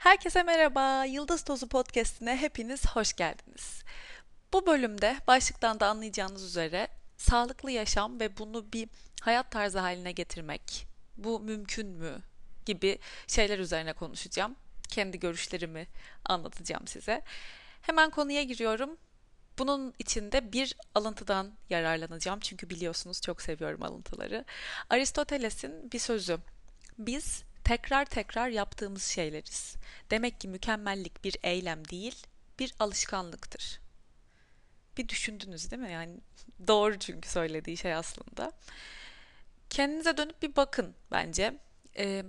Herkese merhaba. Yıldız Tozu Podcast'ine hepiniz hoş geldiniz. Bu bölümde başlıktan da anlayacağınız üzere sağlıklı yaşam ve bunu bir hayat tarzı haline getirmek, bu mümkün mü gibi şeyler üzerine konuşacağım. Kendi görüşlerimi anlatacağım size. Hemen konuya giriyorum. Bunun içinde bir alıntıdan yararlanacağım çünkü biliyorsunuz çok seviyorum alıntıları. Aristoteles'in bir sözü. Biz tekrar tekrar yaptığımız şeyleriz. Demek ki mükemmellik bir eylem değil, bir alışkanlıktır. Bir düşündünüz değil mi? Yani doğru çünkü söylediği şey aslında. Kendinize dönüp bir bakın bence. Ee,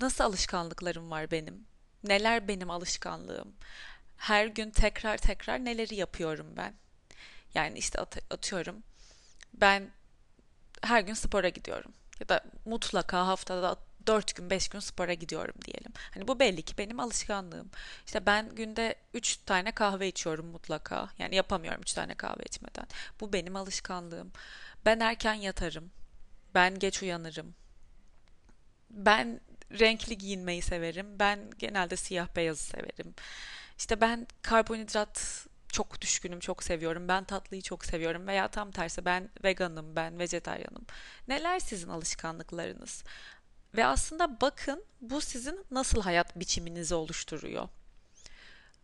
nasıl alışkanlıklarım var benim? Neler benim alışkanlığım? Her gün tekrar tekrar neleri yapıyorum ben? Yani işte at- atıyorum. Ben her gün spora gidiyorum. Ya da mutlaka haftada 4 gün 5 gün spora gidiyorum diyelim. Hani bu belli ki benim alışkanlığım. İşte ben günde 3 tane kahve içiyorum mutlaka. Yani yapamıyorum 3 tane kahve içmeden. Bu benim alışkanlığım. Ben erken yatarım. Ben geç uyanırım. Ben renkli giyinmeyi severim. Ben genelde siyah beyazı severim. İşte ben karbonhidrat çok düşkünüm, çok seviyorum. Ben tatlıyı çok seviyorum veya tam tersi ben veganım, ben vejetaryenim. Neler sizin alışkanlıklarınız? Ve aslında bakın bu sizin nasıl hayat biçiminizi oluşturuyor.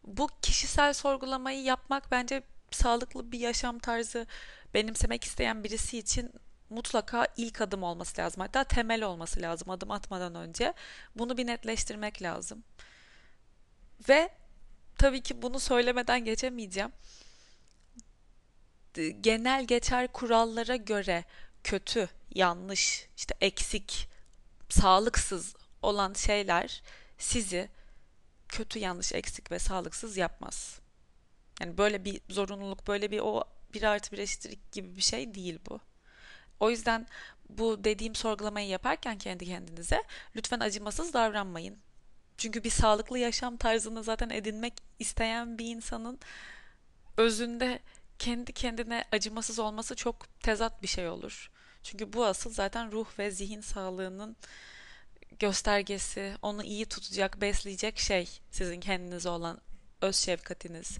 Bu kişisel sorgulamayı yapmak bence sağlıklı bir yaşam tarzı benimsemek isteyen birisi için mutlaka ilk adım olması lazım. Hatta temel olması lazım adım atmadan önce. Bunu bir netleştirmek lazım. Ve tabii ki bunu söylemeden geçemeyeceğim. Genel geçer kurallara göre kötü, yanlış, işte eksik, sağlıksız olan şeyler sizi kötü, yanlış, eksik ve sağlıksız yapmaz. Yani böyle bir zorunluluk, böyle bir o bir artı bir eşittir gibi bir şey değil bu. O yüzden bu dediğim sorgulamayı yaparken kendi kendinize lütfen acımasız davranmayın. Çünkü bir sağlıklı yaşam tarzını zaten edinmek isteyen bir insanın özünde kendi kendine acımasız olması çok tezat bir şey olur. Çünkü bu asıl zaten ruh ve zihin sağlığının göstergesi, onu iyi tutacak, besleyecek şey sizin kendinize olan öz şefkatiniz,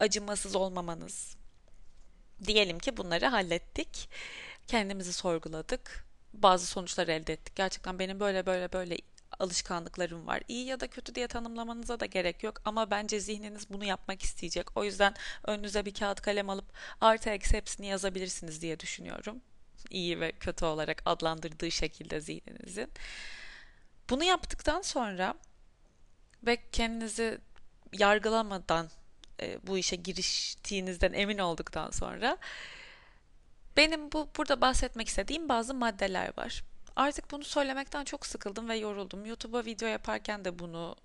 acımasız olmamanız. Diyelim ki bunları hallettik. Kendimizi sorguladık. Bazı sonuçlar elde ettik. Gerçekten benim böyle böyle böyle alışkanlıklarım var. İyi ya da kötü diye tanımlamanıza da gerek yok ama bence zihniniz bunu yapmak isteyecek. O yüzden önünüze bir kağıt kalem alıp artı eksi hepsini yazabilirsiniz diye düşünüyorum. İyi ve kötü olarak adlandırdığı şekilde zihninizin. Bunu yaptıktan sonra ve kendinizi yargılamadan e, bu işe giriştiğinizden emin olduktan sonra benim bu burada bahsetmek istediğim bazı maddeler var. Artık bunu söylemekten çok sıkıldım ve yoruldum. YouTube'a video yaparken de bunu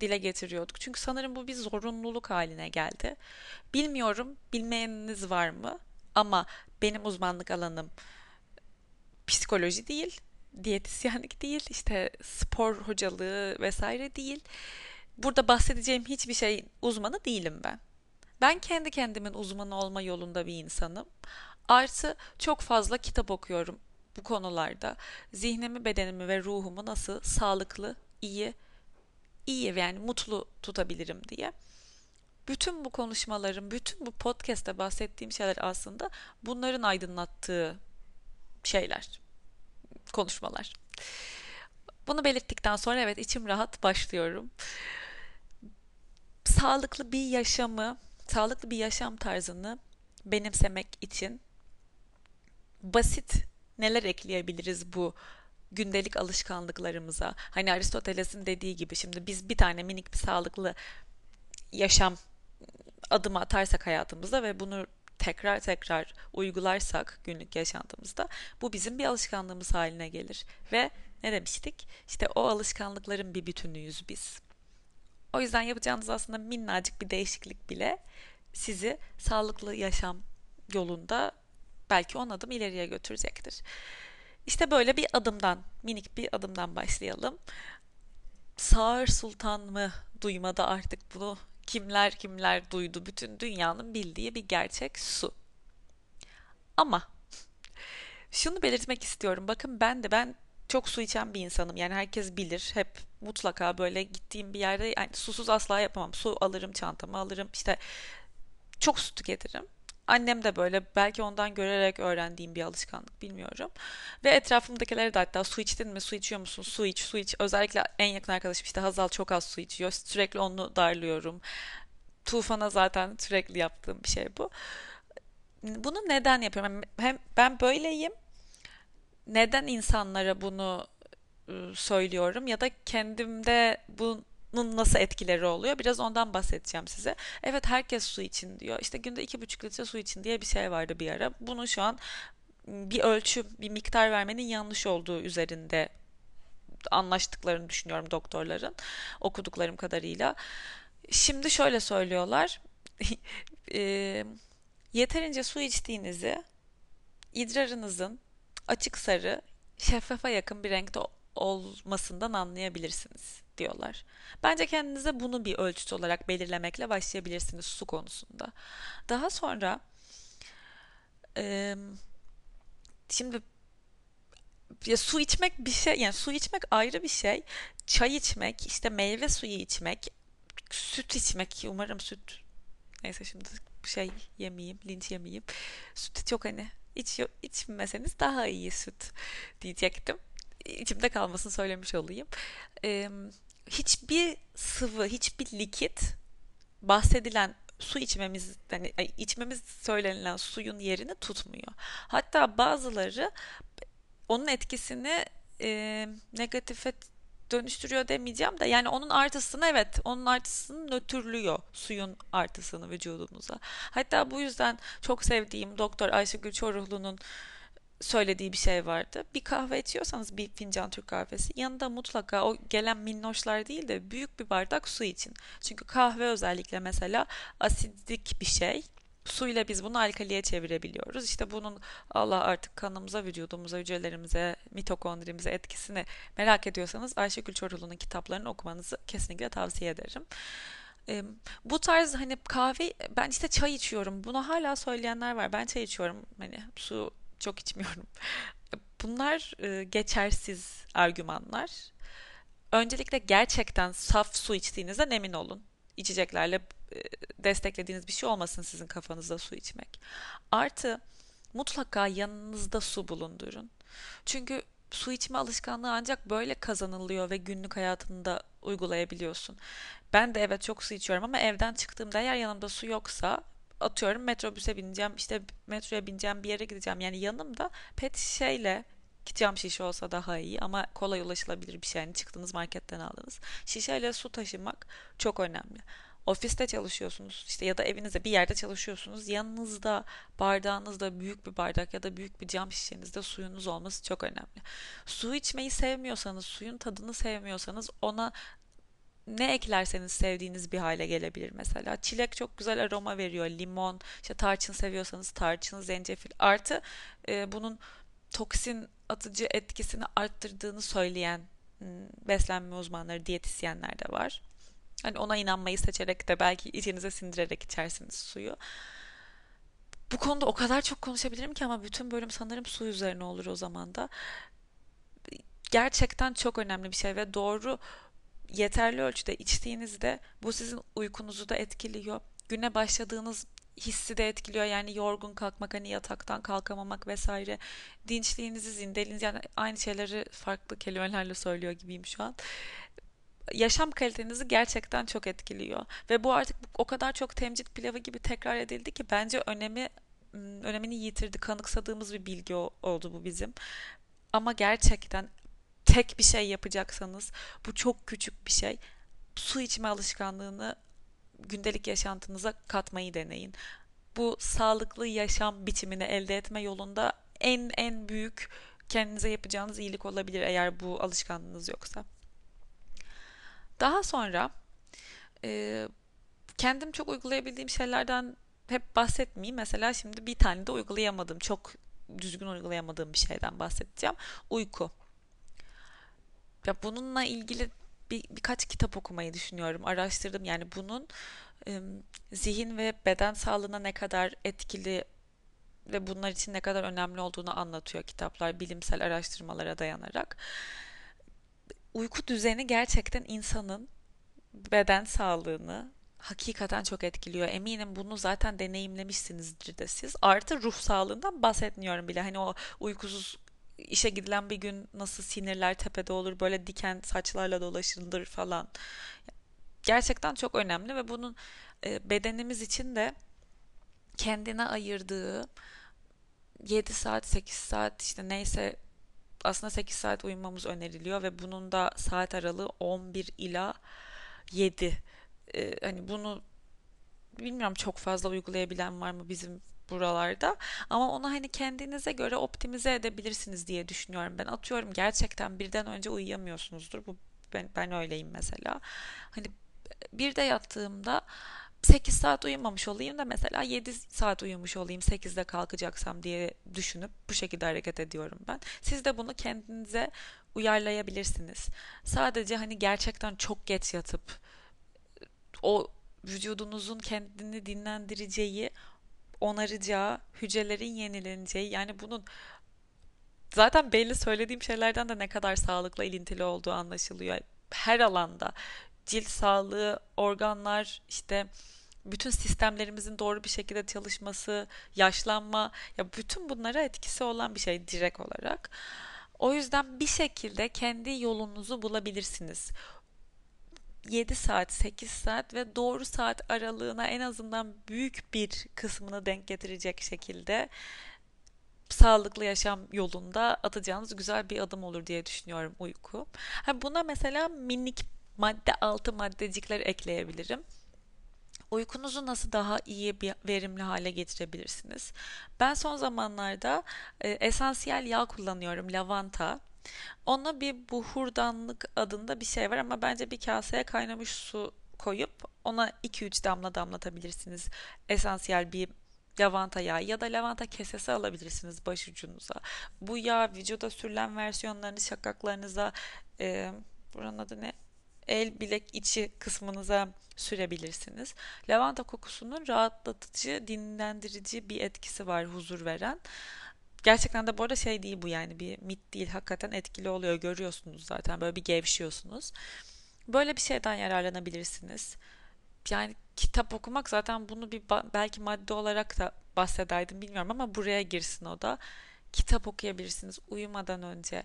dile getiriyorduk. Çünkü sanırım bu bir zorunluluk haline geldi. Bilmiyorum bilmeyeniniz var mı? Ama benim uzmanlık alanım psikoloji değil, diyetisyenlik değil, işte spor hocalığı vesaire değil. Burada bahsedeceğim hiçbir şey uzmanı değilim ben. Ben kendi kendimin uzmanı olma yolunda bir insanım. Artı çok fazla kitap okuyorum bu konularda. Zihnimi, bedenimi ve ruhumu nasıl sağlıklı, iyi, iyi yani mutlu tutabilirim diye. Bütün bu konuşmalarım, bütün bu podcast'te bahsettiğim şeyler aslında bunların aydınlattığı şeyler, konuşmalar. Bunu belirttikten sonra evet içim rahat başlıyorum. Sağlıklı bir yaşamı, sağlıklı bir yaşam tarzını benimsemek için basit neler ekleyebiliriz bu gündelik alışkanlıklarımıza? Hani Aristoteles'in dediği gibi şimdi biz bir tane minik bir sağlıklı yaşam adımı atarsak hayatımızda ve bunu tekrar tekrar uygularsak günlük yaşantımızda bu bizim bir alışkanlığımız haline gelir. Ve ne demiştik? İşte o alışkanlıkların bir bütünüyüz biz. O yüzden yapacağınız aslında minnacık bir değişiklik bile sizi sağlıklı yaşam yolunda belki on adım ileriye götürecektir. İşte böyle bir adımdan, minik bir adımdan başlayalım. Sağır Sultan mı duymadı artık bunu kimler kimler duydu bütün dünyanın bildiği bir gerçek su. Ama şunu belirtmek istiyorum. Bakın ben de ben çok su içen bir insanım. Yani herkes bilir. Hep mutlaka böyle gittiğim bir yerde yani susuz asla yapamam. Su alırım çantama alırım. İşte çok su tüketirim. Annem de böyle belki ondan görerek öğrendiğim bir alışkanlık bilmiyorum. Ve etrafımdakilere de hatta su içtin mi, su içiyor musun, su iç, su iç. Özellikle en yakın arkadaşım işte Hazal çok az su içiyor. Sürekli onu darlıyorum. Tufan'a zaten sürekli yaptığım bir şey bu. Bunu neden yapıyorum? Hem ben böyleyim. Neden insanlara bunu ıı, söylüyorum ya da kendimde bu nasıl etkileri oluyor? Biraz ondan bahsedeceğim size. Evet herkes su için diyor. İşte günde iki buçuk litre su için diye bir şey vardı bir ara. Bunu şu an bir ölçü, bir miktar vermenin yanlış olduğu üzerinde anlaştıklarını düşünüyorum doktorların okuduklarım kadarıyla. Şimdi şöyle söylüyorlar. e, yeterince su içtiğinizi idrarınızın açık sarı, şeffafa yakın bir renkte olmasından anlayabilirsiniz diyorlar. Bence kendinize bunu bir ölçüt olarak belirlemekle başlayabilirsiniz su konusunda. Daha sonra e, şimdi ya su içmek bir şey yani su içmek ayrı bir şey. Çay içmek, işte meyve suyu içmek, süt içmek umarım süt neyse şimdi şey yemeyeyim, linç yemeyeyim. Süt çok hani iç, içmeseniz daha iyi süt diyecektim. İçimde kalmasını söylemiş olayım. Ee, hiçbir sıvı, hiçbir likit bahsedilen su içmemiz yani içmemiz söylenilen suyun yerini tutmuyor. Hatta bazıları onun etkisini e, negatife dönüştürüyor demeyeceğim de yani onun artısını evet onun artısını nötrlüyor suyun artısını vücudumuza. Hatta bu yüzden çok sevdiğim Doktor Ayşegül Çoruhlu'nun söylediği bir şey vardı. Bir kahve içiyorsanız bir fincan Türk kahvesi yanında mutlaka o gelen minnoşlar değil de büyük bir bardak su için. Çünkü kahve özellikle mesela asidik bir şey. Suyla biz bunu alkaliye çevirebiliyoruz. İşte bunun Allah artık kanımıza, vücudumuza, hücrelerimize, mitokondrimize etkisini merak ediyorsanız Ayşegül Çorulu'nun kitaplarını okumanızı kesinlikle tavsiye ederim. bu tarz hani kahve ben işte çay içiyorum. Bunu hala söyleyenler var. Ben çay içiyorum. Hani su çok içmiyorum. Bunlar e, geçersiz argümanlar. Öncelikle gerçekten saf su içtiğinizden emin olun. İçeceklerle e, desteklediğiniz bir şey olmasın sizin kafanızda su içmek. Artı mutlaka yanınızda su bulundurun. Çünkü su içme alışkanlığı ancak böyle kazanılıyor ve günlük hayatında uygulayabiliyorsun. Ben de evet çok su içiyorum ama evden çıktığımda eğer yanımda su yoksa atıyorum metrobüse bineceğim işte metroya bineceğim bir yere gideceğim. Yani yanımda pet şişeyle cam şişe olsa daha iyi ama kolay ulaşılabilir bir şey. Yani çıktınız marketten aldınız. Şişeyle su taşımak çok önemli. Ofiste çalışıyorsunuz işte ya da evinizde bir yerde çalışıyorsunuz. Yanınızda bardağınızda büyük bir bardak ya da büyük bir cam şişenizde suyunuz olması çok önemli. Su içmeyi sevmiyorsanız suyun tadını sevmiyorsanız ona ne eklerseniz sevdiğiniz bir hale gelebilir mesela. Çilek çok güzel aroma veriyor. Limon, işte tarçın seviyorsanız tarçın, zencefil. Artı e, bunun toksin atıcı etkisini arttırdığını söyleyen beslenme uzmanları, diyetisyenler de var. Hani ona inanmayı seçerek de belki içinize sindirerek içersiniz suyu. Bu konuda o kadar çok konuşabilirim ki ama bütün bölüm sanırım su üzerine olur o zaman da. Gerçekten çok önemli bir şey ve doğru yeterli ölçüde içtiğinizde bu sizin uykunuzu da etkiliyor. Güne başladığınız hissi de etkiliyor. Yani yorgun kalkmak, hani yataktan kalkamamak vesaire. Dinçliğinizi, zindeliğinizi yani aynı şeyleri farklı kelimelerle söylüyor gibiyim şu an. Yaşam kalitenizi gerçekten çok etkiliyor. Ve bu artık o kadar çok temcit pilavı gibi tekrar edildi ki bence önemi önemini yitirdi. Kanıksadığımız bir bilgi oldu bu bizim. Ama gerçekten tek bir şey yapacaksanız bu çok küçük bir şey. Su içme alışkanlığını gündelik yaşantınıza katmayı deneyin. Bu sağlıklı yaşam biçimini elde etme yolunda en en büyük kendinize yapacağınız iyilik olabilir eğer bu alışkanlığınız yoksa. Daha sonra e, kendim çok uygulayabildiğim şeylerden hep bahsetmeyeyim. Mesela şimdi bir tane de uygulayamadığım, çok düzgün uygulayamadığım bir şeyden bahsedeceğim. Uyku. Ya bununla ilgili bir, birkaç kitap okumayı düşünüyorum. Araştırdım yani bunun zihin ve beden sağlığına ne kadar etkili ve bunlar için ne kadar önemli olduğunu anlatıyor kitaplar bilimsel araştırmalara dayanarak. Uyku düzeni gerçekten insanın beden sağlığını hakikaten çok etkiliyor. Eminim bunu zaten deneyimlemişsinizdir de siz. Artı ruh sağlığından bahsetmiyorum bile. Hani o uykusuz işe gidilen bir gün nasıl sinirler tepede olur, böyle diken saçlarla dolaşılır falan. Gerçekten çok önemli ve bunun e, bedenimiz için de kendine ayırdığı 7 saat 8 saat işte neyse aslında 8 saat uyumamız öneriliyor ve bunun da saat aralığı 11 ila 7. Ee, hani bunu bilmiyorum çok fazla uygulayabilen var mı bizim buralarda ama onu hani kendinize göre optimize edebilirsiniz diye düşünüyorum ben atıyorum gerçekten birden önce uyuyamıyorsunuzdur bu ben, ben öyleyim mesela hani bir de yattığımda 8 saat uyumamış olayım da mesela 7 saat uyumuş olayım 8'de kalkacaksam diye düşünüp bu şekilde hareket ediyorum ben. Siz de bunu kendinize uyarlayabilirsiniz. Sadece hani gerçekten çok geç yatıp o vücudunuzun kendini dinlendireceği, onaracağı, hücrelerin yenileneceği yani bunun zaten belli söylediğim şeylerden de ne kadar sağlıkla ilintili olduğu anlaşılıyor. Her alanda cilt sağlığı, organlar, işte bütün sistemlerimizin doğru bir şekilde çalışması, yaşlanma ya bütün bunlara etkisi olan bir şey direkt olarak. O yüzden bir şekilde kendi yolunuzu bulabilirsiniz. 7 saat, 8 saat ve doğru saat aralığına en azından büyük bir kısmını denk getirecek şekilde sağlıklı yaşam yolunda atacağınız güzel bir adım olur diye düşünüyorum uyku. Buna mesela minik madde altı maddecikler ekleyebilirim. Uykunuzu nasıl daha iyi bir verimli hale getirebilirsiniz? Ben son zamanlarda e, esansiyel yağ kullanıyorum, lavanta. Ona bir buhurdanlık adında bir şey var ama bence bir kaseye kaynamış su koyup ona 2-3 damla damlatabilirsiniz. Esansiyel bir lavanta yağı ya da lavanta kesesi alabilirsiniz başucunuza. Bu yağ vücuda sürülen versiyonlarını şakaklarınıza e, buranın adı ne? el bilek içi kısmınıza sürebilirsiniz. Lavanta kokusunun rahatlatıcı, dinlendirici bir etkisi var, huzur veren. Gerçekten de bu arada şey değil bu yani bir mit değil. Hakikaten etkili oluyor. Görüyorsunuz zaten böyle bir gevşiyorsunuz. Böyle bir şeyden yararlanabilirsiniz. Yani kitap okumak zaten bunu bir belki madde olarak da bahsederdim bilmiyorum ama buraya girsin o da. Kitap okuyabilirsiniz uyumadan önce.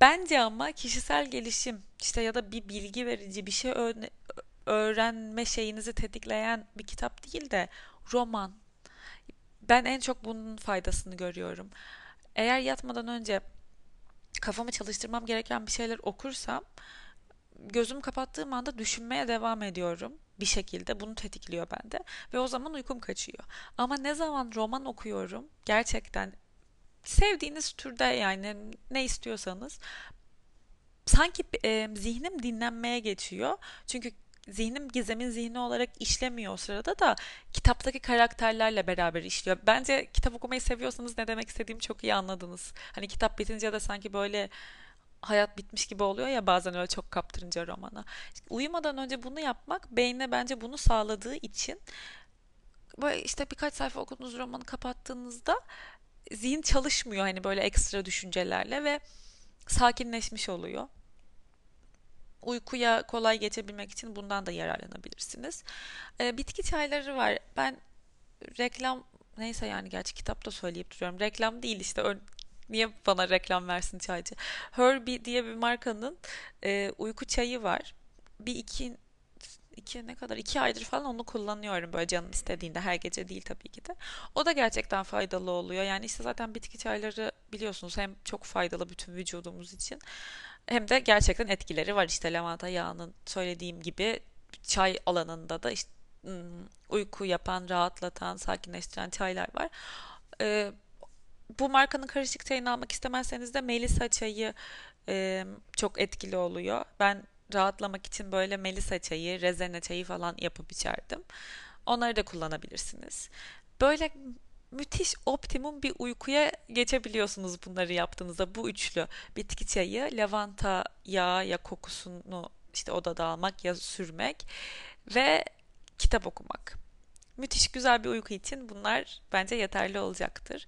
Bence ama kişisel gelişim işte ya da bir bilgi verici bir şey öğrenme şeyinizi tetikleyen bir kitap değil de roman. Ben en çok bunun faydasını görüyorum. Eğer yatmadan önce kafamı çalıştırmam gereken bir şeyler okursam gözüm kapattığım anda düşünmeye devam ediyorum bir şekilde bunu tetikliyor bende ve o zaman uykum kaçıyor. Ama ne zaman roman okuyorum gerçekten sevdiğiniz türde yani ne istiyorsanız sanki e, zihnim dinlenmeye geçiyor. Çünkü zihnim gizemin zihni olarak işlemiyor o sırada da kitaptaki karakterlerle beraber işliyor. Bence kitap okumayı seviyorsanız ne demek istediğimi çok iyi anladınız. Hani kitap bitince de sanki böyle hayat bitmiş gibi oluyor ya bazen öyle çok kaptırınca romana. Uyumadan önce bunu yapmak beyne bence bunu sağladığı için böyle işte birkaç sayfa okuduğunuz romanı kapattığınızda zihin çalışmıyor hani böyle ekstra düşüncelerle ve sakinleşmiş oluyor. Uykuya kolay geçebilmek için bundan da yararlanabilirsiniz. E, bitki çayları var. Ben reklam neyse yani gerçi kitapta söyleyip duruyorum. Reklam değil işte ön, niye bana reklam versin çaycı? Herbie diye bir markanın e, uyku çayı var. Bir iki iki ne kadar iki aydır falan onu kullanıyorum böyle canım istediğinde her gece değil tabii ki de. O da gerçekten faydalı oluyor. Yani işte zaten bitki çayları biliyorsunuz hem çok faydalı bütün vücudumuz için hem de gerçekten etkileri var. işte lavanta yağının söylediğim gibi çay alanında da işte uyku yapan, rahatlatan, sakinleştiren çaylar var. Ee, bu markanın karışık çayını almak istemezseniz de Melisa çayı e, çok etkili oluyor. Ben rahatlamak için böyle melisa çayı, rezene çayı falan yapıp içerdim. Onları da kullanabilirsiniz. Böyle müthiş optimum bir uykuya geçebiliyorsunuz bunları yaptığınızda. Bu üçlü bitki çayı, lavanta yağı ya kokusunu işte odada almak ya sürmek ve kitap okumak. müthiş güzel bir uyku için bunlar bence yeterli olacaktır.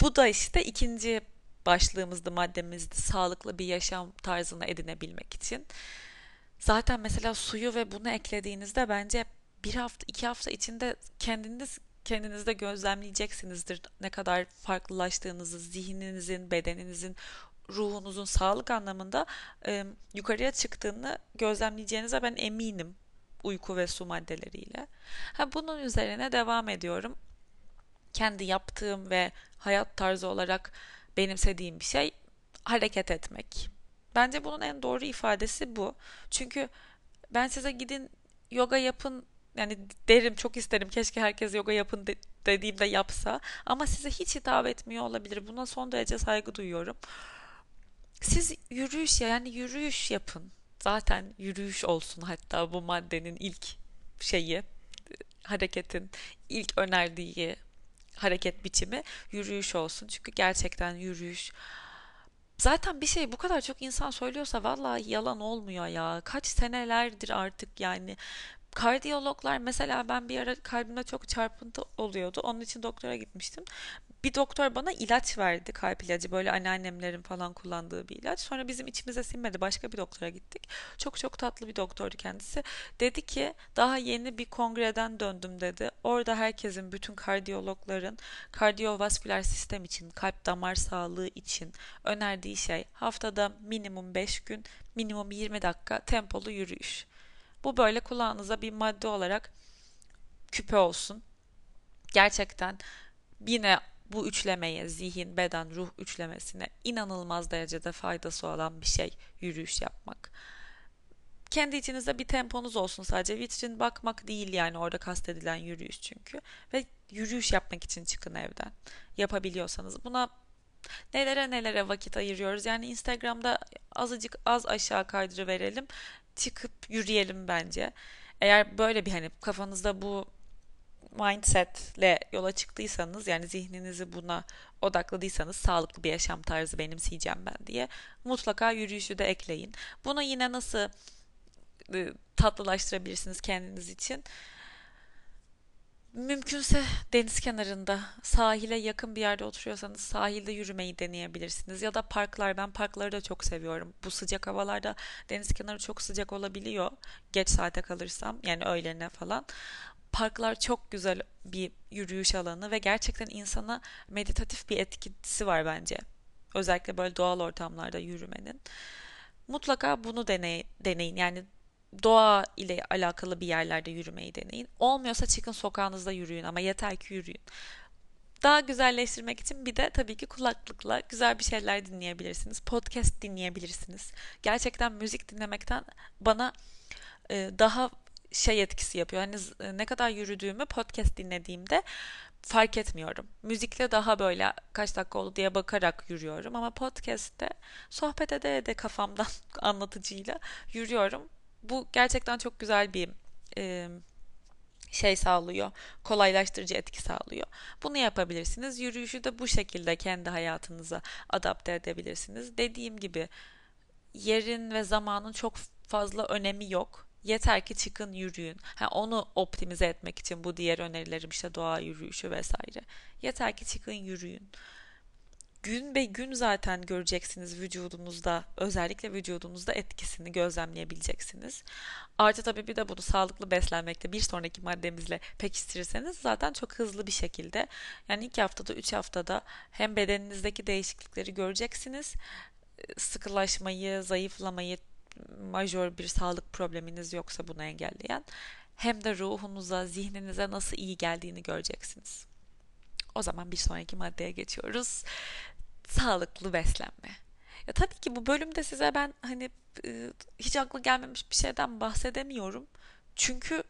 Bu da işte ikinci başlığımızdı, maddemizdi. Sağlıklı bir yaşam tarzını edinebilmek için. Zaten mesela suyu ve bunu eklediğinizde bence bir hafta, iki hafta içinde kendiniz kendinizde gözlemleyeceksinizdir ne kadar farklılaştığınızı, zihninizin, bedeninizin, ruhunuzun sağlık anlamında e, yukarıya çıktığını gözlemleyeceğinize ben eminim uyku ve su maddeleriyle. Ha, bunun üzerine devam ediyorum. Kendi yaptığım ve hayat tarzı olarak benimsediğim bir şey hareket etmek. Bence bunun en doğru ifadesi bu. Çünkü ben size gidin yoga yapın yani derim çok isterim keşke herkes yoga yapın de, dediğimde yapsa ama size hiç hitap etmiyor olabilir. Buna son derece saygı duyuyorum. Siz yürüyüş yani yürüyüş yapın. Zaten yürüyüş olsun hatta bu maddenin ilk şeyi hareketin ilk önerdiği hareket biçimi yürüyüş olsun. Çünkü gerçekten yürüyüş Zaten bir şey bu kadar çok insan söylüyorsa vallahi yalan olmuyor ya. Kaç senelerdir artık yani Kardiyologlar mesela ben bir ara kalbimde çok çarpıntı oluyordu. Onun için doktora gitmiştim. Bir doktor bana ilaç verdi kalp ilacı böyle anneannemlerin falan kullandığı bir ilaç. Sonra bizim içimize sinmedi başka bir doktora gittik. Çok çok tatlı bir doktordu kendisi. Dedi ki daha yeni bir kongreden döndüm dedi. Orada herkesin bütün kardiyologların kardiyovasküler sistem için kalp damar sağlığı için önerdiği şey haftada minimum 5 gün minimum 20 dakika tempolu yürüyüş. Bu böyle kulağınıza bir madde olarak küpe olsun. Gerçekten yine bu üçlemeye, zihin, beden, ruh üçlemesine inanılmaz derecede faydası olan bir şey yürüyüş yapmak. Kendi içinizde bir temponuz olsun sadece. Vitrin bakmak değil yani orada kastedilen yürüyüş çünkü. Ve yürüyüş yapmak için çıkın evden. Yapabiliyorsanız. Buna nelere nelere vakit ayırıyoruz. Yani Instagram'da azıcık az aşağı kaydırı verelim çıkıp yürüyelim bence. Eğer böyle bir hani kafanızda bu mindsetle yola çıktıysanız yani zihninizi buna odakladıysanız sağlıklı bir yaşam tarzı benimseyeceğim ben diye mutlaka yürüyüşü de ekleyin. Bunu yine nasıl ıı, tatlılaştırabilirsiniz kendiniz için? Mümkünse deniz kenarında, sahile yakın bir yerde oturuyorsanız sahilde yürümeyi deneyebilirsiniz. Ya da parklar, ben parkları da çok seviyorum. Bu sıcak havalarda deniz kenarı çok sıcak olabiliyor. Geç saate kalırsam, yani öğlene falan. Parklar çok güzel bir yürüyüş alanı ve gerçekten insana meditatif bir etkisi var bence. Özellikle böyle doğal ortamlarda yürümenin. Mutlaka bunu deney, deneyin. Yani doğa ile alakalı bir yerlerde yürümeyi deneyin. Olmuyorsa çıkın sokağınızda yürüyün ama yeter ki yürüyün. Daha güzelleştirmek için bir de tabii ki kulaklıkla güzel bir şeyler dinleyebilirsiniz. Podcast dinleyebilirsiniz. Gerçekten müzik dinlemekten bana e, daha şey etkisi yapıyor. Hani ne kadar yürüdüğümü podcast dinlediğimde fark etmiyorum. Müzikle daha böyle kaç dakika oldu diye bakarak yürüyorum ama podcast'te sohbet ede ede kafamdan anlatıcıyla yürüyorum bu gerçekten çok güzel bir e, şey sağlıyor. Kolaylaştırıcı etki sağlıyor. Bunu yapabilirsiniz. Yürüyüşü de bu şekilde kendi hayatınıza adapte edebilirsiniz. Dediğim gibi yerin ve zamanın çok fazla önemi yok. Yeter ki çıkın yürüyün. Ha, onu optimize etmek için bu diğer önerilerim işte doğa yürüyüşü vesaire. Yeter ki çıkın yürüyün gün be gün zaten göreceksiniz vücudunuzda özellikle vücudunuzda etkisini gözlemleyebileceksiniz. Artı tabii bir de bunu sağlıklı beslenmekte bir sonraki maddemizle pekiştirirseniz zaten çok hızlı bir şekilde yani iki haftada üç haftada hem bedeninizdeki değişiklikleri göreceksiniz sıkılaşmayı, zayıflamayı, majör bir sağlık probleminiz yoksa bunu engelleyen hem de ruhunuza, zihninize nasıl iyi geldiğini göreceksiniz. O zaman bir sonraki maddeye geçiyoruz. Sağlıklı beslenme. Ya tabii ki bu bölümde size ben hani e, hiç akla gelmemiş bir şeyden bahsedemiyorum. Çünkü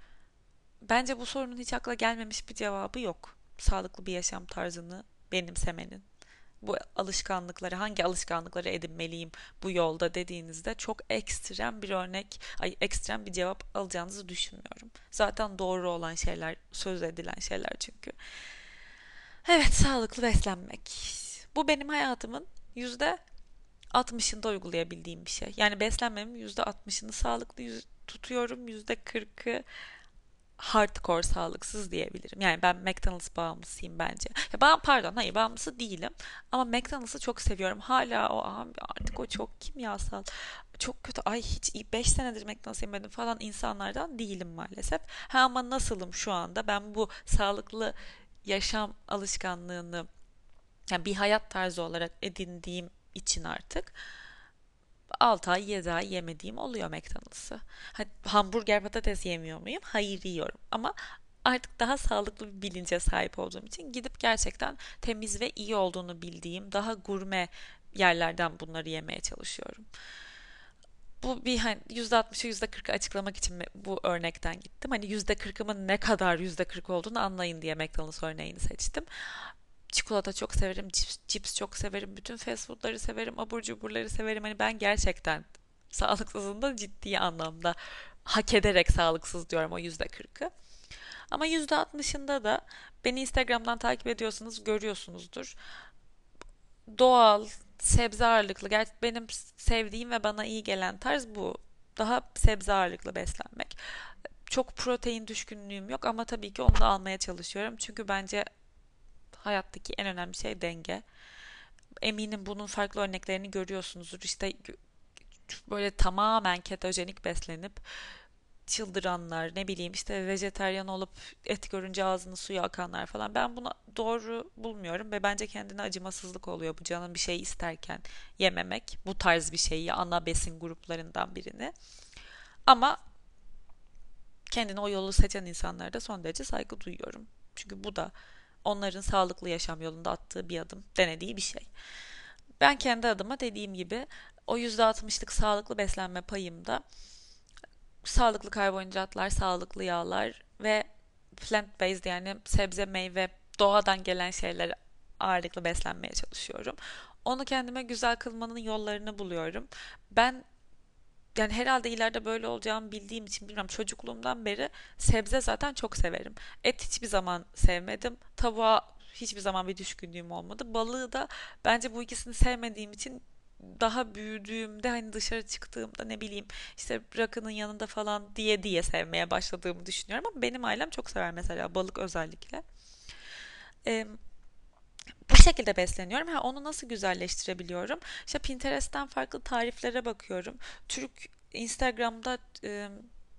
bence bu sorunun hiç akla gelmemiş bir cevabı yok. Sağlıklı bir yaşam tarzını benimsemenin. Bu alışkanlıkları, hangi alışkanlıkları edinmeliyim bu yolda dediğinizde çok ekstrem bir örnek, ay ekstrem bir cevap alacağınızı düşünmüyorum. Zaten doğru olan şeyler, söz edilen şeyler çünkü. Evet, sağlıklı beslenmek. Bu benim hayatımın yüzde 60'ında uygulayabildiğim bir şey. Yani beslenmemin yüzde 60'ını sağlıklı tutuyorum. Yüzde 40'ı hardcore sağlıksız diyebilirim. Yani ben McDonald's bağımlısıyım bence. Ya ben pardon hayır bağımlısı değilim. Ama McDonald's'ı çok seviyorum. Hala o artık o çok kimyasal. Çok kötü. Ay hiç 5 senedir McDonald's yemedim falan insanlardan değilim maalesef. Ha ama nasılım şu anda? Ben bu sağlıklı yaşam alışkanlığını yani bir hayat tarzı olarak edindiğim için artık 6 ay 7 ay yemediğim oluyor McDonald's'ı. Hamburger patates yemiyor muyum? Hayır yiyorum. Ama artık daha sağlıklı bir bilince sahip olduğum için gidip gerçekten temiz ve iyi olduğunu bildiğim daha gurme yerlerden bunları yemeye çalışıyorum. Bu bir hani %60'ı %40'ı açıklamak için bu örnekten gittim. Hani %40'ımın ne kadar %40 olduğunu anlayın diye McDonald's örneğini seçtim çikolata çok severim, cips, cips çok severim, bütün fast foodları severim, abur cuburları severim. Hani ben gerçekten sağlıksızın da ciddi anlamda hak ederek sağlıksız diyorum o yüzde kırkı. Ama yüzde altmışında da beni Instagram'dan takip ediyorsanız görüyorsunuzdur. Doğal, sebze ağırlıklı. Gerçi benim sevdiğim ve bana iyi gelen tarz bu. Daha sebze ağırlıklı beslenmek. Çok protein düşkünlüğüm yok ama tabii ki onu da almaya çalışıyorum. Çünkü bence hayattaki en önemli şey denge. Eminim bunun farklı örneklerini görüyorsunuzdur. İşte böyle tamamen ketojenik beslenip çıldıranlar ne bileyim işte vejeteryan olup et görünce ağzını suyu akanlar falan. Ben bunu doğru bulmuyorum ve bence kendine acımasızlık oluyor bu canın bir şey isterken yememek. Bu tarz bir şeyi ana besin gruplarından birini. Ama kendine o yolu seçen insanlara da son derece saygı duyuyorum. Çünkü bu da onların sağlıklı yaşam yolunda attığı bir adım, denediği bir şey. Ben kendi adıma dediğim gibi o %60'lık sağlıklı beslenme payımda sağlıklı karbonhidratlar, sağlıklı yağlar ve plant based yani sebze, meyve, doğadan gelen şeyler ağırlıklı beslenmeye çalışıyorum. Onu kendime güzel kılmanın yollarını buluyorum. Ben yani herhalde ileride böyle olacağımı bildiğim için bilmiyorum çocukluğumdan beri sebze zaten çok severim. Et hiçbir zaman sevmedim. Tavuğa hiçbir zaman bir düşkünlüğüm olmadı. Balığı da bence bu ikisini sevmediğim için daha büyüdüğümde hani dışarı çıktığımda ne bileyim işte rakının yanında falan diye diye sevmeye başladığımı düşünüyorum ama benim ailem çok sever mesela balık özellikle. Ee, bu şekilde besleniyorum. Ha, onu nasıl güzelleştirebiliyorum? İşte Pinterest'ten farklı tariflere bakıyorum. Türk Instagram'da e,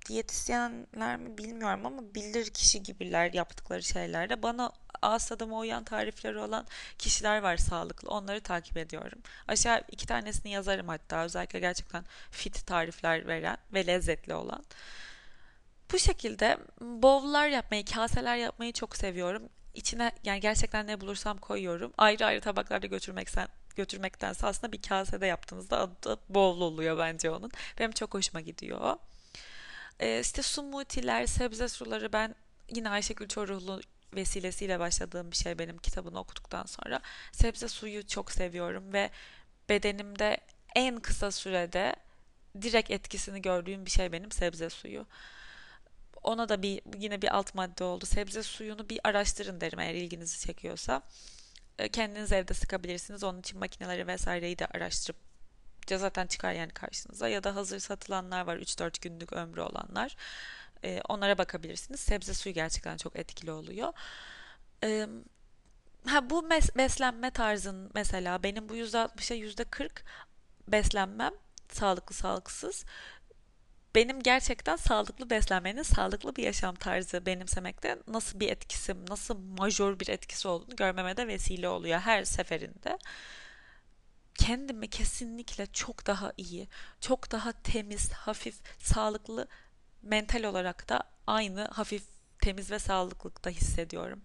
diyetisyenler mi bilmiyorum ama bilir kişi gibiler yaptıkları şeylerde. Bana ağız tadıma uyan tarifleri olan kişiler var sağlıklı. Onları takip ediyorum. Aşağı iki tanesini yazarım hatta. Özellikle gerçekten fit tarifler veren ve lezzetli olan. Bu şekilde bowl'lar yapmayı, kaseler yapmayı çok seviyorum içine yani gerçekten ne bulursam koyuyorum. Ayrı ayrı tabaklarda götürmekten götürmektense aslında bir kasede yaptığınızda adı bol oluyor bence onun. Benim çok hoşuma gidiyor. Ee, işte smoothie'ler, sebze suları ben yine Ayşegül Çoruhlu vesilesiyle başladığım bir şey benim kitabını okuduktan sonra. Sebze suyu çok seviyorum ve bedenimde en kısa sürede direkt etkisini gördüğüm bir şey benim sebze suyu. Ona da bir yine bir alt madde oldu. Sebze suyunu bir araştırın derim eğer ilginizi çekiyorsa. E, kendiniz evde sıkabilirsiniz. Onun için makineleri vesaireyi de araştırıp zaten çıkar yani karşınıza. Ya da hazır satılanlar var 3-4 günlük ömrü olanlar. E, onlara bakabilirsiniz. Sebze suyu gerçekten çok etkili oluyor. E, ha, bu mes- beslenme tarzın mesela benim bu %60'a %40 beslenmem sağlıklı sağlıksız benim gerçekten sağlıklı beslenmenin, sağlıklı bir yaşam tarzı benimsemekte nasıl bir etkisi, nasıl majör bir etkisi olduğunu görmeme de vesile oluyor her seferinde. Kendimi kesinlikle çok daha iyi, çok daha temiz, hafif, sağlıklı, mental olarak da aynı hafif, temiz ve sağlıklıkta hissediyorum.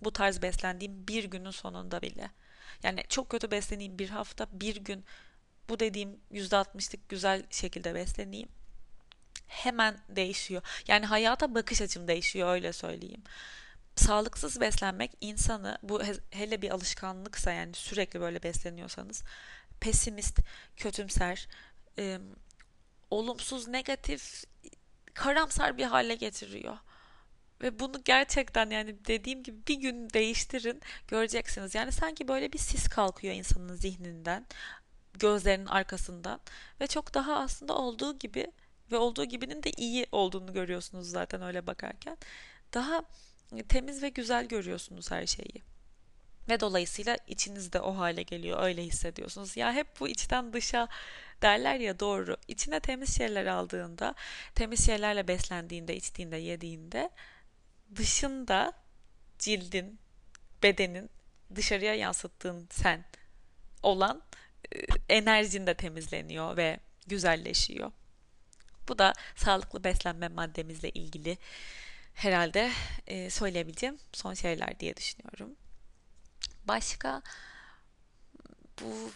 Bu tarz beslendiğim bir günün sonunda bile. Yani çok kötü besleneyim bir hafta, bir gün bu dediğim %60'lık güzel şekilde besleneyim hemen değişiyor. Yani hayata bakış açım değişiyor öyle söyleyeyim. Sağlıksız beslenmek insanı bu hele bir alışkanlıksa yani sürekli böyle besleniyorsanız pesimist, kötümser, e, olumsuz, negatif, karamsar bir hale getiriyor. Ve bunu gerçekten yani dediğim gibi bir gün değiştirin göreceksiniz. Yani sanki böyle bir sis kalkıyor insanın zihninden, gözlerinin arkasından ve çok daha aslında olduğu gibi ve olduğu gibinin de iyi olduğunu görüyorsunuz zaten öyle bakarken. Daha temiz ve güzel görüyorsunuz her şeyi. Ve dolayısıyla içinizde o hale geliyor, öyle hissediyorsunuz. Ya hep bu içten dışa derler ya doğru. İçine temiz şeyler aldığında, temiz şeylerle beslendiğinde, içtiğinde, yediğinde dışında cildin, bedenin dışarıya yansıttığın sen olan e, enerjin de temizleniyor ve güzelleşiyor. Bu da sağlıklı beslenme maddemizle ilgili herhalde e, söyleyebileceğim son şeyler diye düşünüyorum. Başka bu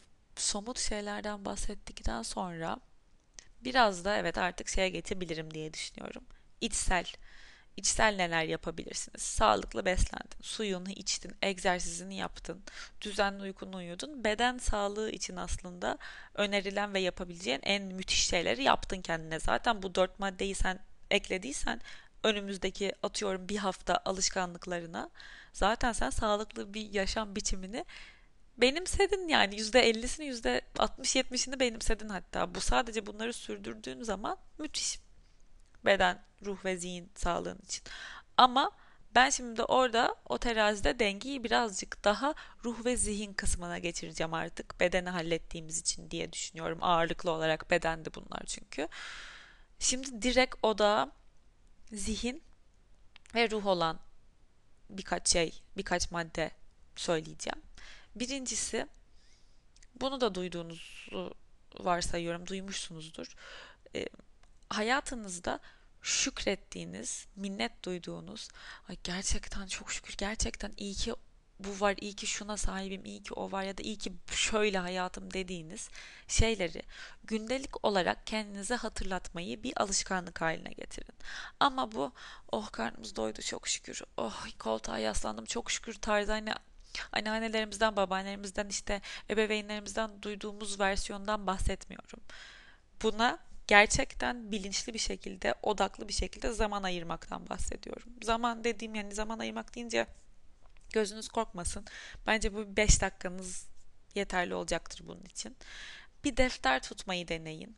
somut şeylerden bahsettikten sonra biraz da evet artık şeye geçebilirim diye düşünüyorum. İçsel İçsel neler yapabilirsiniz? Sağlıklı beslendin, suyunu içtin, egzersizini yaptın, düzenli uykunu uyudun. Beden sağlığı için aslında önerilen ve yapabileceğin en müthiş şeyleri yaptın kendine. Zaten bu dört maddeyi sen eklediysen önümüzdeki atıyorum bir hafta alışkanlıklarına zaten sen sağlıklı bir yaşam biçimini benimsedin yani %50'sini %60-70'ini benimsedin hatta. Bu sadece bunları sürdürdüğün zaman müthiş beden, ruh ve zihin sağlığın için. Ama ben şimdi orada o terazide dengeyi birazcık daha ruh ve zihin kısmına geçireceğim artık. Bedeni hallettiğimiz için diye düşünüyorum. Ağırlıklı olarak bedendi bunlar çünkü. Şimdi direkt oda zihin ve ruh olan birkaç şey, birkaç madde söyleyeceğim. Birincisi bunu da duyduğunuzu varsayıyorum, duymuşsunuzdur. E, hayatınızda şükrettiğiniz, minnet duyduğunuz, ay gerçekten çok şükür, gerçekten iyi ki bu var, iyi ki şuna sahibim, iyi ki o var ya da iyi ki şöyle hayatım dediğiniz şeyleri gündelik olarak kendinize hatırlatmayı bir alışkanlık haline getirin. Ama bu oh karnımız doydu çok şükür, oh koltuğa yaslandım çok şükür tarzı hani anneannelerimizden, babaannelerimizden işte ebeveynlerimizden duyduğumuz versiyondan bahsetmiyorum. Buna gerçekten bilinçli bir şekilde, odaklı bir şekilde zaman ayırmaktan bahsediyorum. Zaman dediğim yani zaman ayırmak deyince gözünüz korkmasın. Bence bu 5 dakikanız yeterli olacaktır bunun için. Bir defter tutmayı deneyin.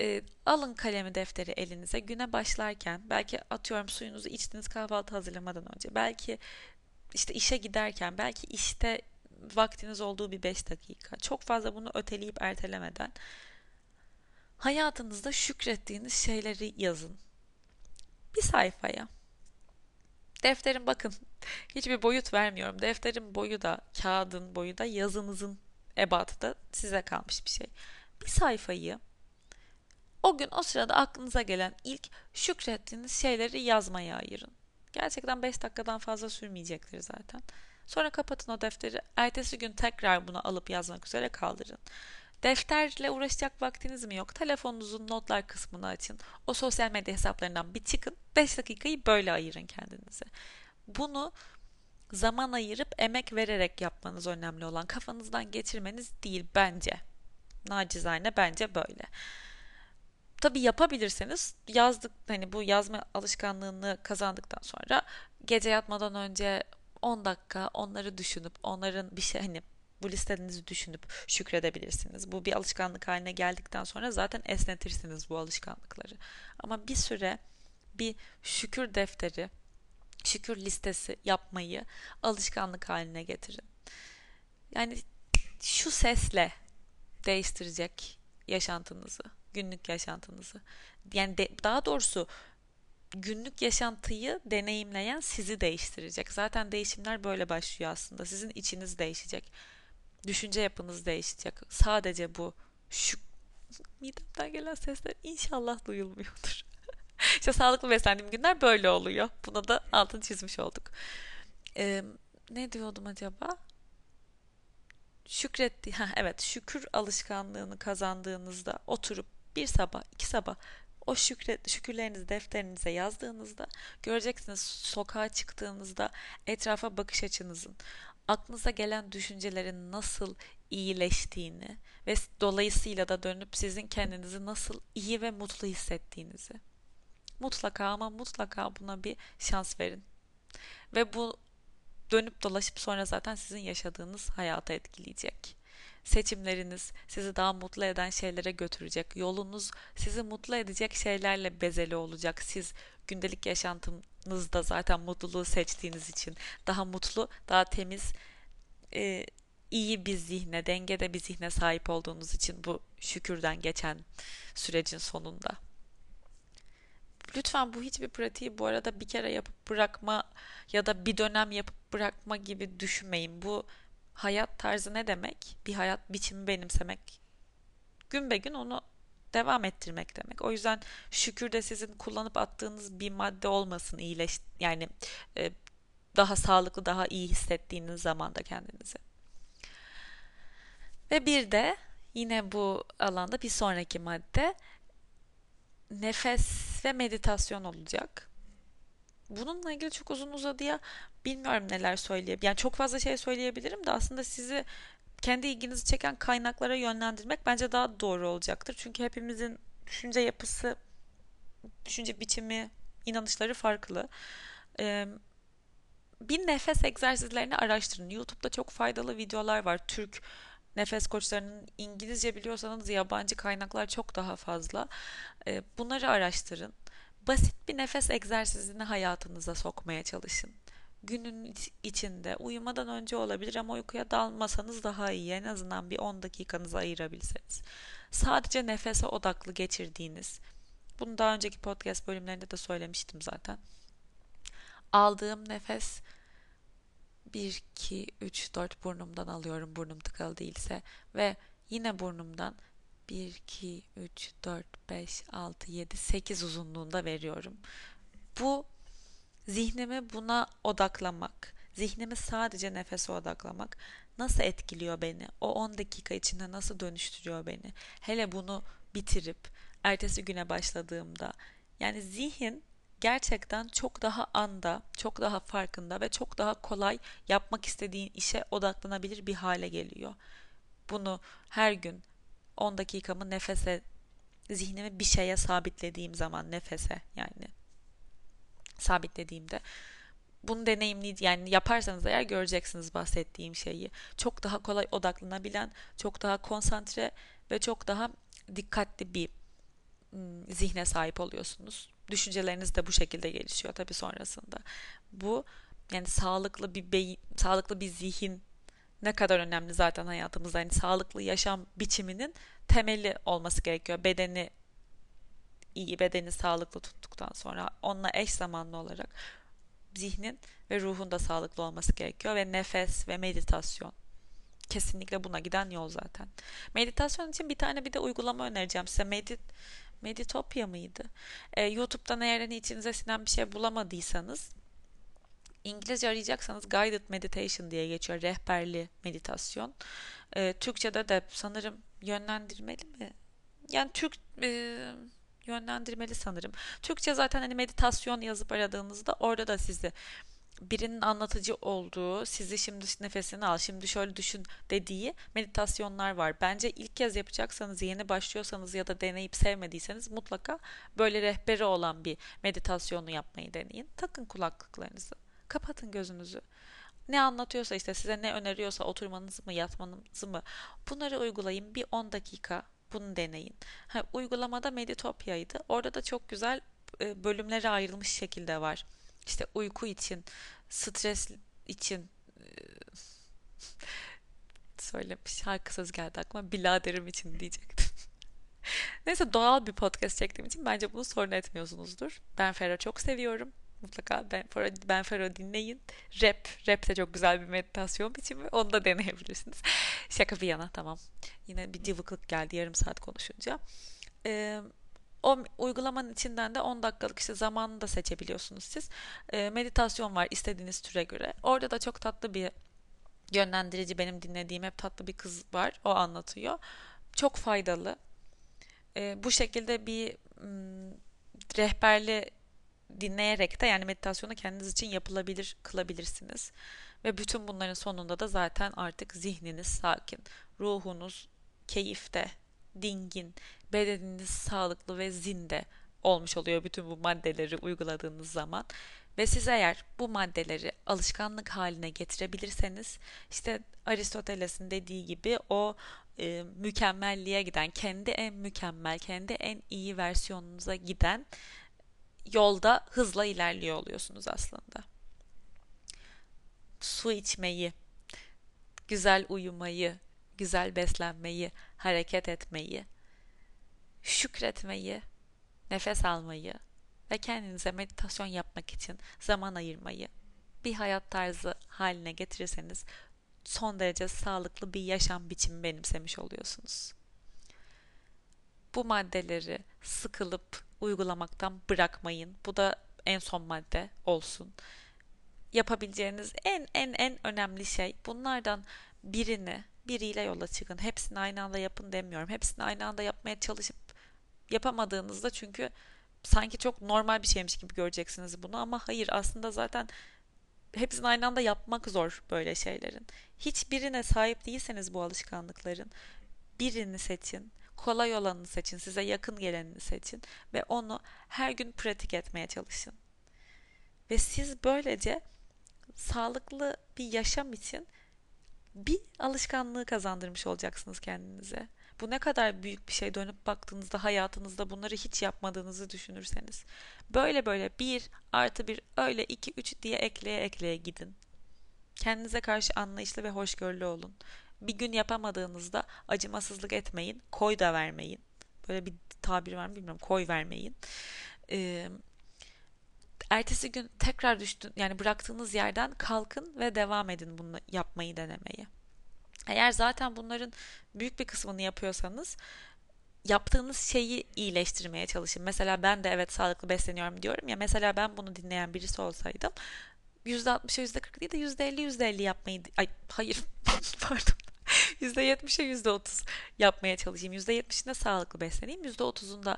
E, alın kalemi defteri elinize güne başlarken belki atıyorum suyunuzu içtiniz kahvaltı hazırlamadan önce belki işte işe giderken belki işte vaktiniz olduğu bir 5 dakika çok fazla bunu öteleyip ertelemeden hayatınızda şükrettiğiniz şeyleri yazın. Bir sayfaya. Defterin bakın hiçbir boyut vermiyorum. Defterin boyu da kağıdın boyu da yazınızın ebatı da size kalmış bir şey. Bir sayfayı o gün o sırada aklınıza gelen ilk şükrettiğiniz şeyleri yazmaya ayırın. Gerçekten 5 dakikadan fazla sürmeyecektir zaten. Sonra kapatın o defteri. Ertesi gün tekrar bunu alıp yazmak üzere kaldırın. Defterle uğraşacak vaktiniz mi yok? Telefonunuzun notlar kısmını açın. O sosyal medya hesaplarından bir çıkın. 5 dakikayı böyle ayırın kendinize. Bunu zaman ayırıp emek vererek yapmanız önemli olan kafanızdan geçirmeniz değil bence. Nacizane bence böyle. Tabi yapabilirseniz yazdık hani bu yazma alışkanlığını kazandıktan sonra gece yatmadan önce 10 dakika onları düşünüp onların bir şey hani bu listenizi düşünüp şükredebilirsiniz. Bu bir alışkanlık haline geldikten sonra zaten esnetirsiniz bu alışkanlıkları. Ama bir süre bir şükür defteri, şükür listesi yapmayı alışkanlık haline getirin. Yani şu sesle değiştirecek yaşantınızı, günlük yaşantınızı. Yani de, daha doğrusu günlük yaşantıyı deneyimleyen sizi değiştirecek. Zaten değişimler böyle başlıyor aslında. Sizin içiniz değişecek düşünce yapınız değişecek. Sadece bu şu midemden gelen sesler inşallah duyulmuyordur. İşte sağlıklı beslendiğim günler böyle oluyor. Buna da altını çizmiş olduk. Ee, ne diyordum acaba? Şükretti. Ha, evet şükür alışkanlığını kazandığınızda oturup bir sabah, iki sabah o şükret, şükürlerinizi defterinize yazdığınızda göreceksiniz sokağa çıktığınızda etrafa bakış açınızın, aklınıza gelen düşüncelerin nasıl iyileştiğini ve dolayısıyla da dönüp sizin kendinizi nasıl iyi ve mutlu hissettiğinizi. Mutlaka ama mutlaka buna bir şans verin. Ve bu dönüp dolaşıp sonra zaten sizin yaşadığınız hayata etkileyecek. Seçimleriniz sizi daha mutlu eden şeylere götürecek. Yolunuz sizi mutlu edecek şeylerle bezeli olacak. Siz gündelik yaşantınızda zaten mutluluğu seçtiğiniz için daha mutlu, daha temiz, e, iyi bir zihne, dengede bir zihne sahip olduğunuz için bu şükürden geçen sürecin sonunda. Lütfen bu hiçbir pratiği bu arada bir kere yapıp bırakma ya da bir dönem yapıp bırakma gibi düşünmeyin. Bu hayat tarzı ne demek? Bir hayat biçimi benimsemek. Gün be gün onu devam ettirmek demek. O yüzden şükür de sizin kullanıp attığınız bir madde olmasın iyileş yani e, daha sağlıklı, daha iyi hissettiğiniz zamanda kendinizi. Ve bir de yine bu alanda bir sonraki madde nefes ve meditasyon olacak. Bununla ilgili çok uzun uzadıya bilmiyorum neler söyleyebilirim. Yani çok fazla şey söyleyebilirim de aslında sizi kendi ilginizi çeken kaynaklara yönlendirmek bence daha doğru olacaktır. Çünkü hepimizin düşünce yapısı, düşünce biçimi, inanışları farklı. Ee, bir nefes egzersizlerini araştırın. YouTube'da çok faydalı videolar var. Türk nefes koçlarının İngilizce biliyorsanız yabancı kaynaklar çok daha fazla. Bunları araştırın. Basit bir nefes egzersizini hayatınıza sokmaya çalışın. Günün içinde uyumadan önce olabilir ama uykuya dalmasanız daha iyi. En azından bir 10 dakikanızı ayırabilseniz. Sadece nefese odaklı geçirdiğiniz. Bunu daha önceki podcast bölümlerinde de söylemiştim zaten. Aldığım nefes 1, 2, 3, 4 burnumdan alıyorum burnum tıkalı değilse ve yine burnumdan 1, 2, 3, 4, 5, 6, 7, 8 uzunluğunda veriyorum. Bu zihnimi buna odaklamak, zihnimi sadece nefese odaklamak nasıl etkiliyor beni? O 10 dakika içinde nasıl dönüştürüyor beni? Hele bunu bitirip ertesi güne başladığımda yani zihin gerçekten çok daha anda, çok daha farkında ve çok daha kolay yapmak istediğin işe odaklanabilir bir hale geliyor. Bunu her gün 10 dakikamı nefese, zihnimi bir şeye sabitlediğim zaman nefese yani sabitlediğimde bunu deneyimli yani yaparsanız eğer göreceksiniz bahsettiğim şeyi. Çok daha kolay odaklanabilen, çok daha konsantre ve çok daha dikkatli bir zihne sahip oluyorsunuz. Düşünceleriniz de bu şekilde gelişiyor tabii sonrasında. Bu yani sağlıklı bir beyin, sağlıklı bir zihin ne kadar önemli zaten hayatımızda. Yani sağlıklı yaşam biçiminin temeli olması gerekiyor. Bedeni iyi, bedeni sağlıklı tuttuktan sonra onunla eş zamanlı olarak zihnin ve ruhun da sağlıklı olması gerekiyor ve nefes ve meditasyon kesinlikle buna giden yol zaten. Meditasyon için bir tane bir de uygulama önereceğim size. Medit Meditopya mıydı? Ee, YouTube'dan eğer hani içinize sinen bir şey bulamadıysanız İngilizce arayacaksanız Guided Meditation diye geçiyor. Rehberli meditasyon. Ee, Türkçe'de de sanırım yönlendirmeli mi? Yani Türk e, yönlendirmeli sanırım. Türkçe zaten hani meditasyon yazıp aradığınızda orada da sizi birinin anlatıcı olduğu, sizi şimdi nefesini al, şimdi şöyle düşün dediği meditasyonlar var. Bence ilk kez yapacaksanız, yeni başlıyorsanız ya da deneyip sevmediyseniz mutlaka böyle rehberi olan bir meditasyonu yapmayı deneyin. Takın kulaklıklarınızı, kapatın gözünüzü. Ne anlatıyorsa işte size ne öneriyorsa oturmanızı mı yatmanızı mı bunları uygulayın bir 10 dakika bunu deneyin. Ha, uygulamada Meditopya'ydı. Orada da çok güzel e, bölümlere ayrılmış şekilde var işte uyku için, stres için e, söylemiş. Şarkı söz geldi aklıma. Biladerim için diyecektim. Neyse doğal bir podcast çektiğim için bence bunu sorun etmiyorsunuzdur. Ben Ferro çok seviyorum. Mutlaka Ben Ferro, ben Ferro dinleyin. Rap. Rap de çok güzel bir meditasyon biçimi. Onu da deneyebilirsiniz. Şaka bir yana tamam. Yine bir cıvıklık geldi yarım saat konuşunca. Ee, o uygulamanın içinden de 10 dakikalık işte zamanını da seçebiliyorsunuz siz. E, meditasyon var istediğiniz türe göre. Orada da çok tatlı bir yönlendirici benim dinlediğim hep tatlı bir kız var. O anlatıyor. Çok faydalı. E, bu şekilde bir rehberli dinleyerek de yani meditasyonu kendiniz için yapılabilir kılabilirsiniz. Ve bütün bunların sonunda da zaten artık zihniniz sakin, ruhunuz keyifte, dingin, bedeniniz sağlıklı ve zinde olmuş oluyor bütün bu maddeleri uyguladığınız zaman. Ve siz eğer bu maddeleri alışkanlık haline getirebilirseniz işte Aristoteles'in dediği gibi o e, mükemmelliğe giden, kendi en mükemmel, kendi en iyi versiyonunuza giden yolda hızla ilerliyor oluyorsunuz aslında. Su içmeyi, güzel uyumayı, güzel beslenmeyi, hareket etmeyi, şükretmeyi, nefes almayı ve kendinize meditasyon yapmak için zaman ayırmayı bir hayat tarzı haline getirirseniz son derece sağlıklı bir yaşam biçimi benimsemiş oluyorsunuz. Bu maddeleri sıkılıp uygulamaktan bırakmayın. Bu da en son madde olsun. Yapabileceğiniz en en en önemli şey bunlardan birini biriyle yola çıkın. Hepsini aynı anda yapın demiyorum. Hepsini aynı anda yapmaya çalışıp yapamadığınızda çünkü sanki çok normal bir şeymiş gibi göreceksiniz bunu ama hayır aslında zaten hepsini aynı anda yapmak zor böyle şeylerin. Hiçbirine sahip değilseniz bu alışkanlıkların birini seçin. Kolay olanını seçin, size yakın gelenini seçin ve onu her gün pratik etmeye çalışın. Ve siz böylece sağlıklı bir yaşam için bir alışkanlığı kazandırmış olacaksınız kendinize. Bu ne kadar büyük bir şey dönüp baktığınızda hayatınızda bunları hiç yapmadığınızı düşünürseniz. Böyle böyle bir artı bir öyle iki üç diye ekleye ekleye gidin. Kendinize karşı anlayışlı ve hoşgörülü olun. Bir gün yapamadığınızda acımasızlık etmeyin. Koy da vermeyin. Böyle bir tabir var mı bilmiyorum. Koy vermeyin. Ee, ertesi gün tekrar düştün yani bıraktığınız yerden kalkın ve devam edin bunu yapmayı denemeye. Eğer zaten bunların büyük bir kısmını yapıyorsanız yaptığınız şeyi iyileştirmeye çalışın. Mesela ben de evet sağlıklı besleniyorum diyorum ya mesela ben bunu dinleyen birisi olsaydım %60'a %40 değil de %50 %50 yapmayı ay hayır pardon %70'e %30 yapmaya çalışayım. %70'inde sağlıklı besleneyim. %30'unda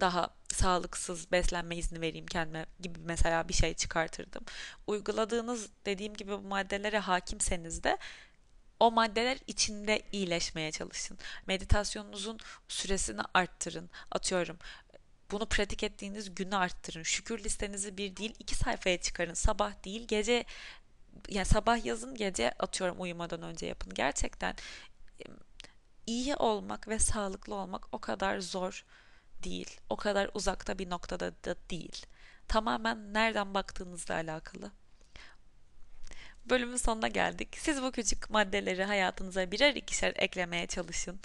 daha sağlıksız beslenme izni vereyim kendime gibi mesela bir şey çıkartırdım. Uyguladığınız dediğim gibi bu maddelere hakimseniz de o maddeler içinde iyileşmeye çalışın. Meditasyonunuzun süresini arttırın. Atıyorum bunu pratik ettiğiniz günü arttırın. Şükür listenizi bir değil iki sayfaya çıkarın. Sabah değil gece yani sabah yazın gece atıyorum uyumadan önce yapın. Gerçekten iyi olmak ve sağlıklı olmak o kadar zor değil. O kadar uzakta bir noktada da değil. Tamamen nereden baktığınızla alakalı. Bölümün sonuna geldik. Siz bu küçük maddeleri hayatınıza birer ikişer eklemeye çalışın.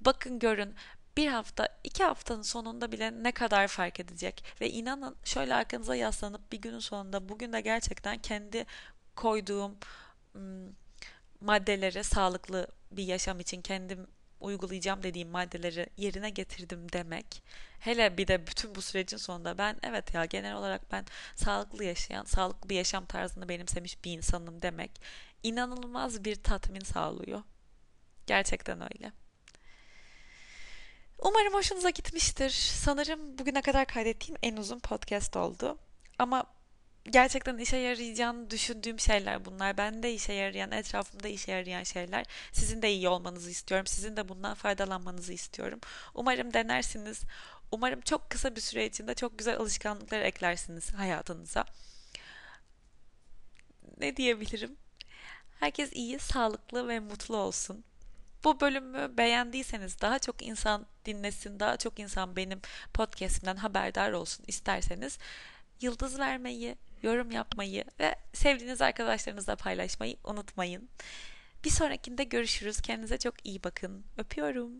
Bakın görün bir hafta, iki haftanın sonunda bile ne kadar fark edecek. Ve inanın şöyle arkanıza yaslanıp bir günün sonunda bugün de gerçekten kendi koyduğum maddeleri sağlıklı bir yaşam için kendim uygulayacağım dediğim maddeleri yerine getirdim demek. Hele bir de bütün bu sürecin sonunda ben evet ya genel olarak ben sağlıklı yaşayan, sağlıklı bir yaşam tarzını benimsemiş bir insanım demek inanılmaz bir tatmin sağlıyor. Gerçekten öyle. Umarım hoşunuza gitmiştir. Sanırım bugüne kadar kaydettiğim en uzun podcast oldu. Ama gerçekten işe yarayacağını düşündüğüm şeyler bunlar. Ben de işe yarayan, etrafımda işe yarayan şeyler. Sizin de iyi olmanızı istiyorum. Sizin de bundan faydalanmanızı istiyorum. Umarım denersiniz. Umarım çok kısa bir süre içinde çok güzel alışkanlıklar eklersiniz hayatınıza. Ne diyebilirim? Herkes iyi, sağlıklı ve mutlu olsun. Bu bölümü beğendiyseniz daha çok insan dinlesin, daha çok insan benim podcastimden haberdar olsun isterseniz yıldız vermeyi, yorum yapmayı ve sevdiğiniz arkadaşlarınızla paylaşmayı unutmayın. Bir sonrakinde görüşürüz. Kendinize çok iyi bakın. Öpüyorum.